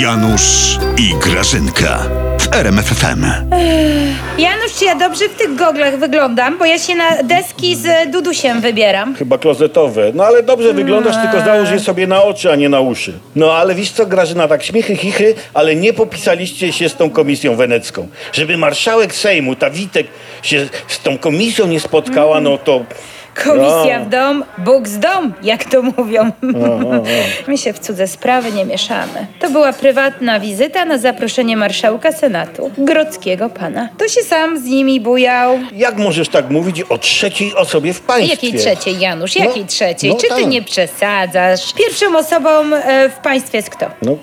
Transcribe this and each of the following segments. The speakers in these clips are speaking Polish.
Janusz i Grażynka w RMFFM. Janusz, czy ja dobrze w tych goglach wyglądam? Bo ja się na deski z Dudusiem wybieram. Chyba klozetowe. No ale dobrze wyglądasz, tylko załóż je sobie na oczy, a nie na uszy. No ale wiesz co, Grażyna, tak śmiechy, chichy, ale nie popisaliście się z tą komisją wenecką. Żeby marszałek Sejmu, ta Witek, się z tą komisją nie spotkała, no to... Komisja No. w dom, Bóg z dom, jak to mówią. My się w cudze sprawy nie mieszamy. To była prywatna wizyta na zaproszenie marszałka Senatu, grodzkiego pana. To się sam z nimi bujał. Jak możesz tak mówić o trzeciej osobie w państwie? Jakiej trzeciej, Janusz? No, Jakiej trzeciej? no Czy ty tak. nie przesadzasz? Pierwszą osobą e, w państwie jest kto? No,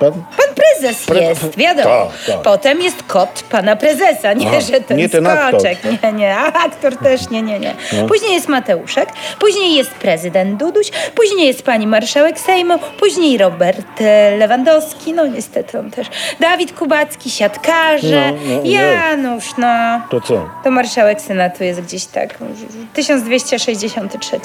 Pan, pan... prezes Pre- jest, wiadomo. Tak, tak. Potem jest kot pana prezesa, nie, Aha, że ten nie ten skoczek. aktor. Nie, nie, a aktor też nie, nie, nie. No. Później jest Mateuszek, później jest prezydent Duduś, później jest pani marszałek Sejmu, później Robert e, Lewandowski, no niestety on też. Dawid Kubacki, siatkarze. No, no, Janusz, no. To co? To marszałek Senatu jest gdzieś tak, 1263.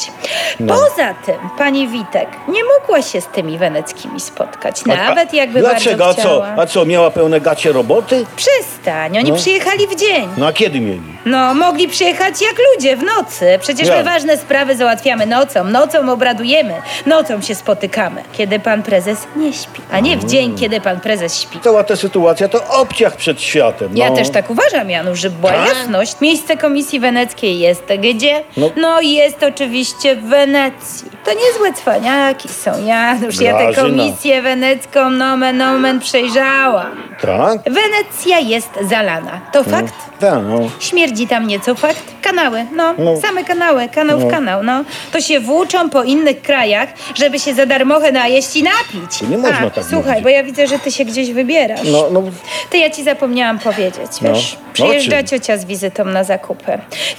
No. Poza tym pani Witek nie mogła się z tymi weneckimi spotkać, nawet jakby Dlaczego? bardzo A co? chciała. A co, miała pełne gacie roboty? Przestań, oni No. przyjechali w dzień. No a kiedy mieli? No, mogli przyjechać jak ludzie w nocy. Przecież Jak? my ważne sprawy załatwiamy nocą. Nocą obradujemy. Nocą się spotykamy. Kiedy pan prezes nie śpi. A nie w dzień, kiedy pan prezes śpi. Cała ta sytuacja to obciach przed światem. Ja no. też tak uważam, Janusz, żeby była Tak? jasność. Miejsce Komisji Weneckiej jest gdzie? No. No. jest oczywiście w Wenecji. To niezłe cwaniaki są, Janusz. Ja tę Grażyna. Komisję Wenecką nomen omen przejrzałam. Tak? Wenecja jest zalana. To fakt? Tak, no. Śmierdzi tam nieco, fakt? Kanały, no, No. same kanały, kanał No. w kanał, no. To się włóczą po innych krajach, żeby się za darmochę najeść i napić. Nie można A, tak Słuchaj, mówić. bo ja widzę, że ty się gdzieś wybierasz. No, no, To ja ci zapomniałam powiedzieć, No. wiesz. No, Przyjeżdża ciocia z wizytą na zakupy.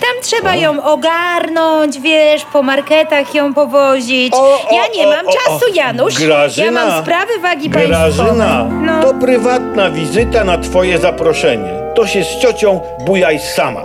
Tam trzeba ją ogarnąć, wiesz, po marketach ją powozić. O, o, ja nie mam o, czasu. Janusz. Grażyna, ja mam sprawy wagi. Grażyna, No. to prywatna wizyta na twoje zaproszenie. To się z ciocią bujaj sama.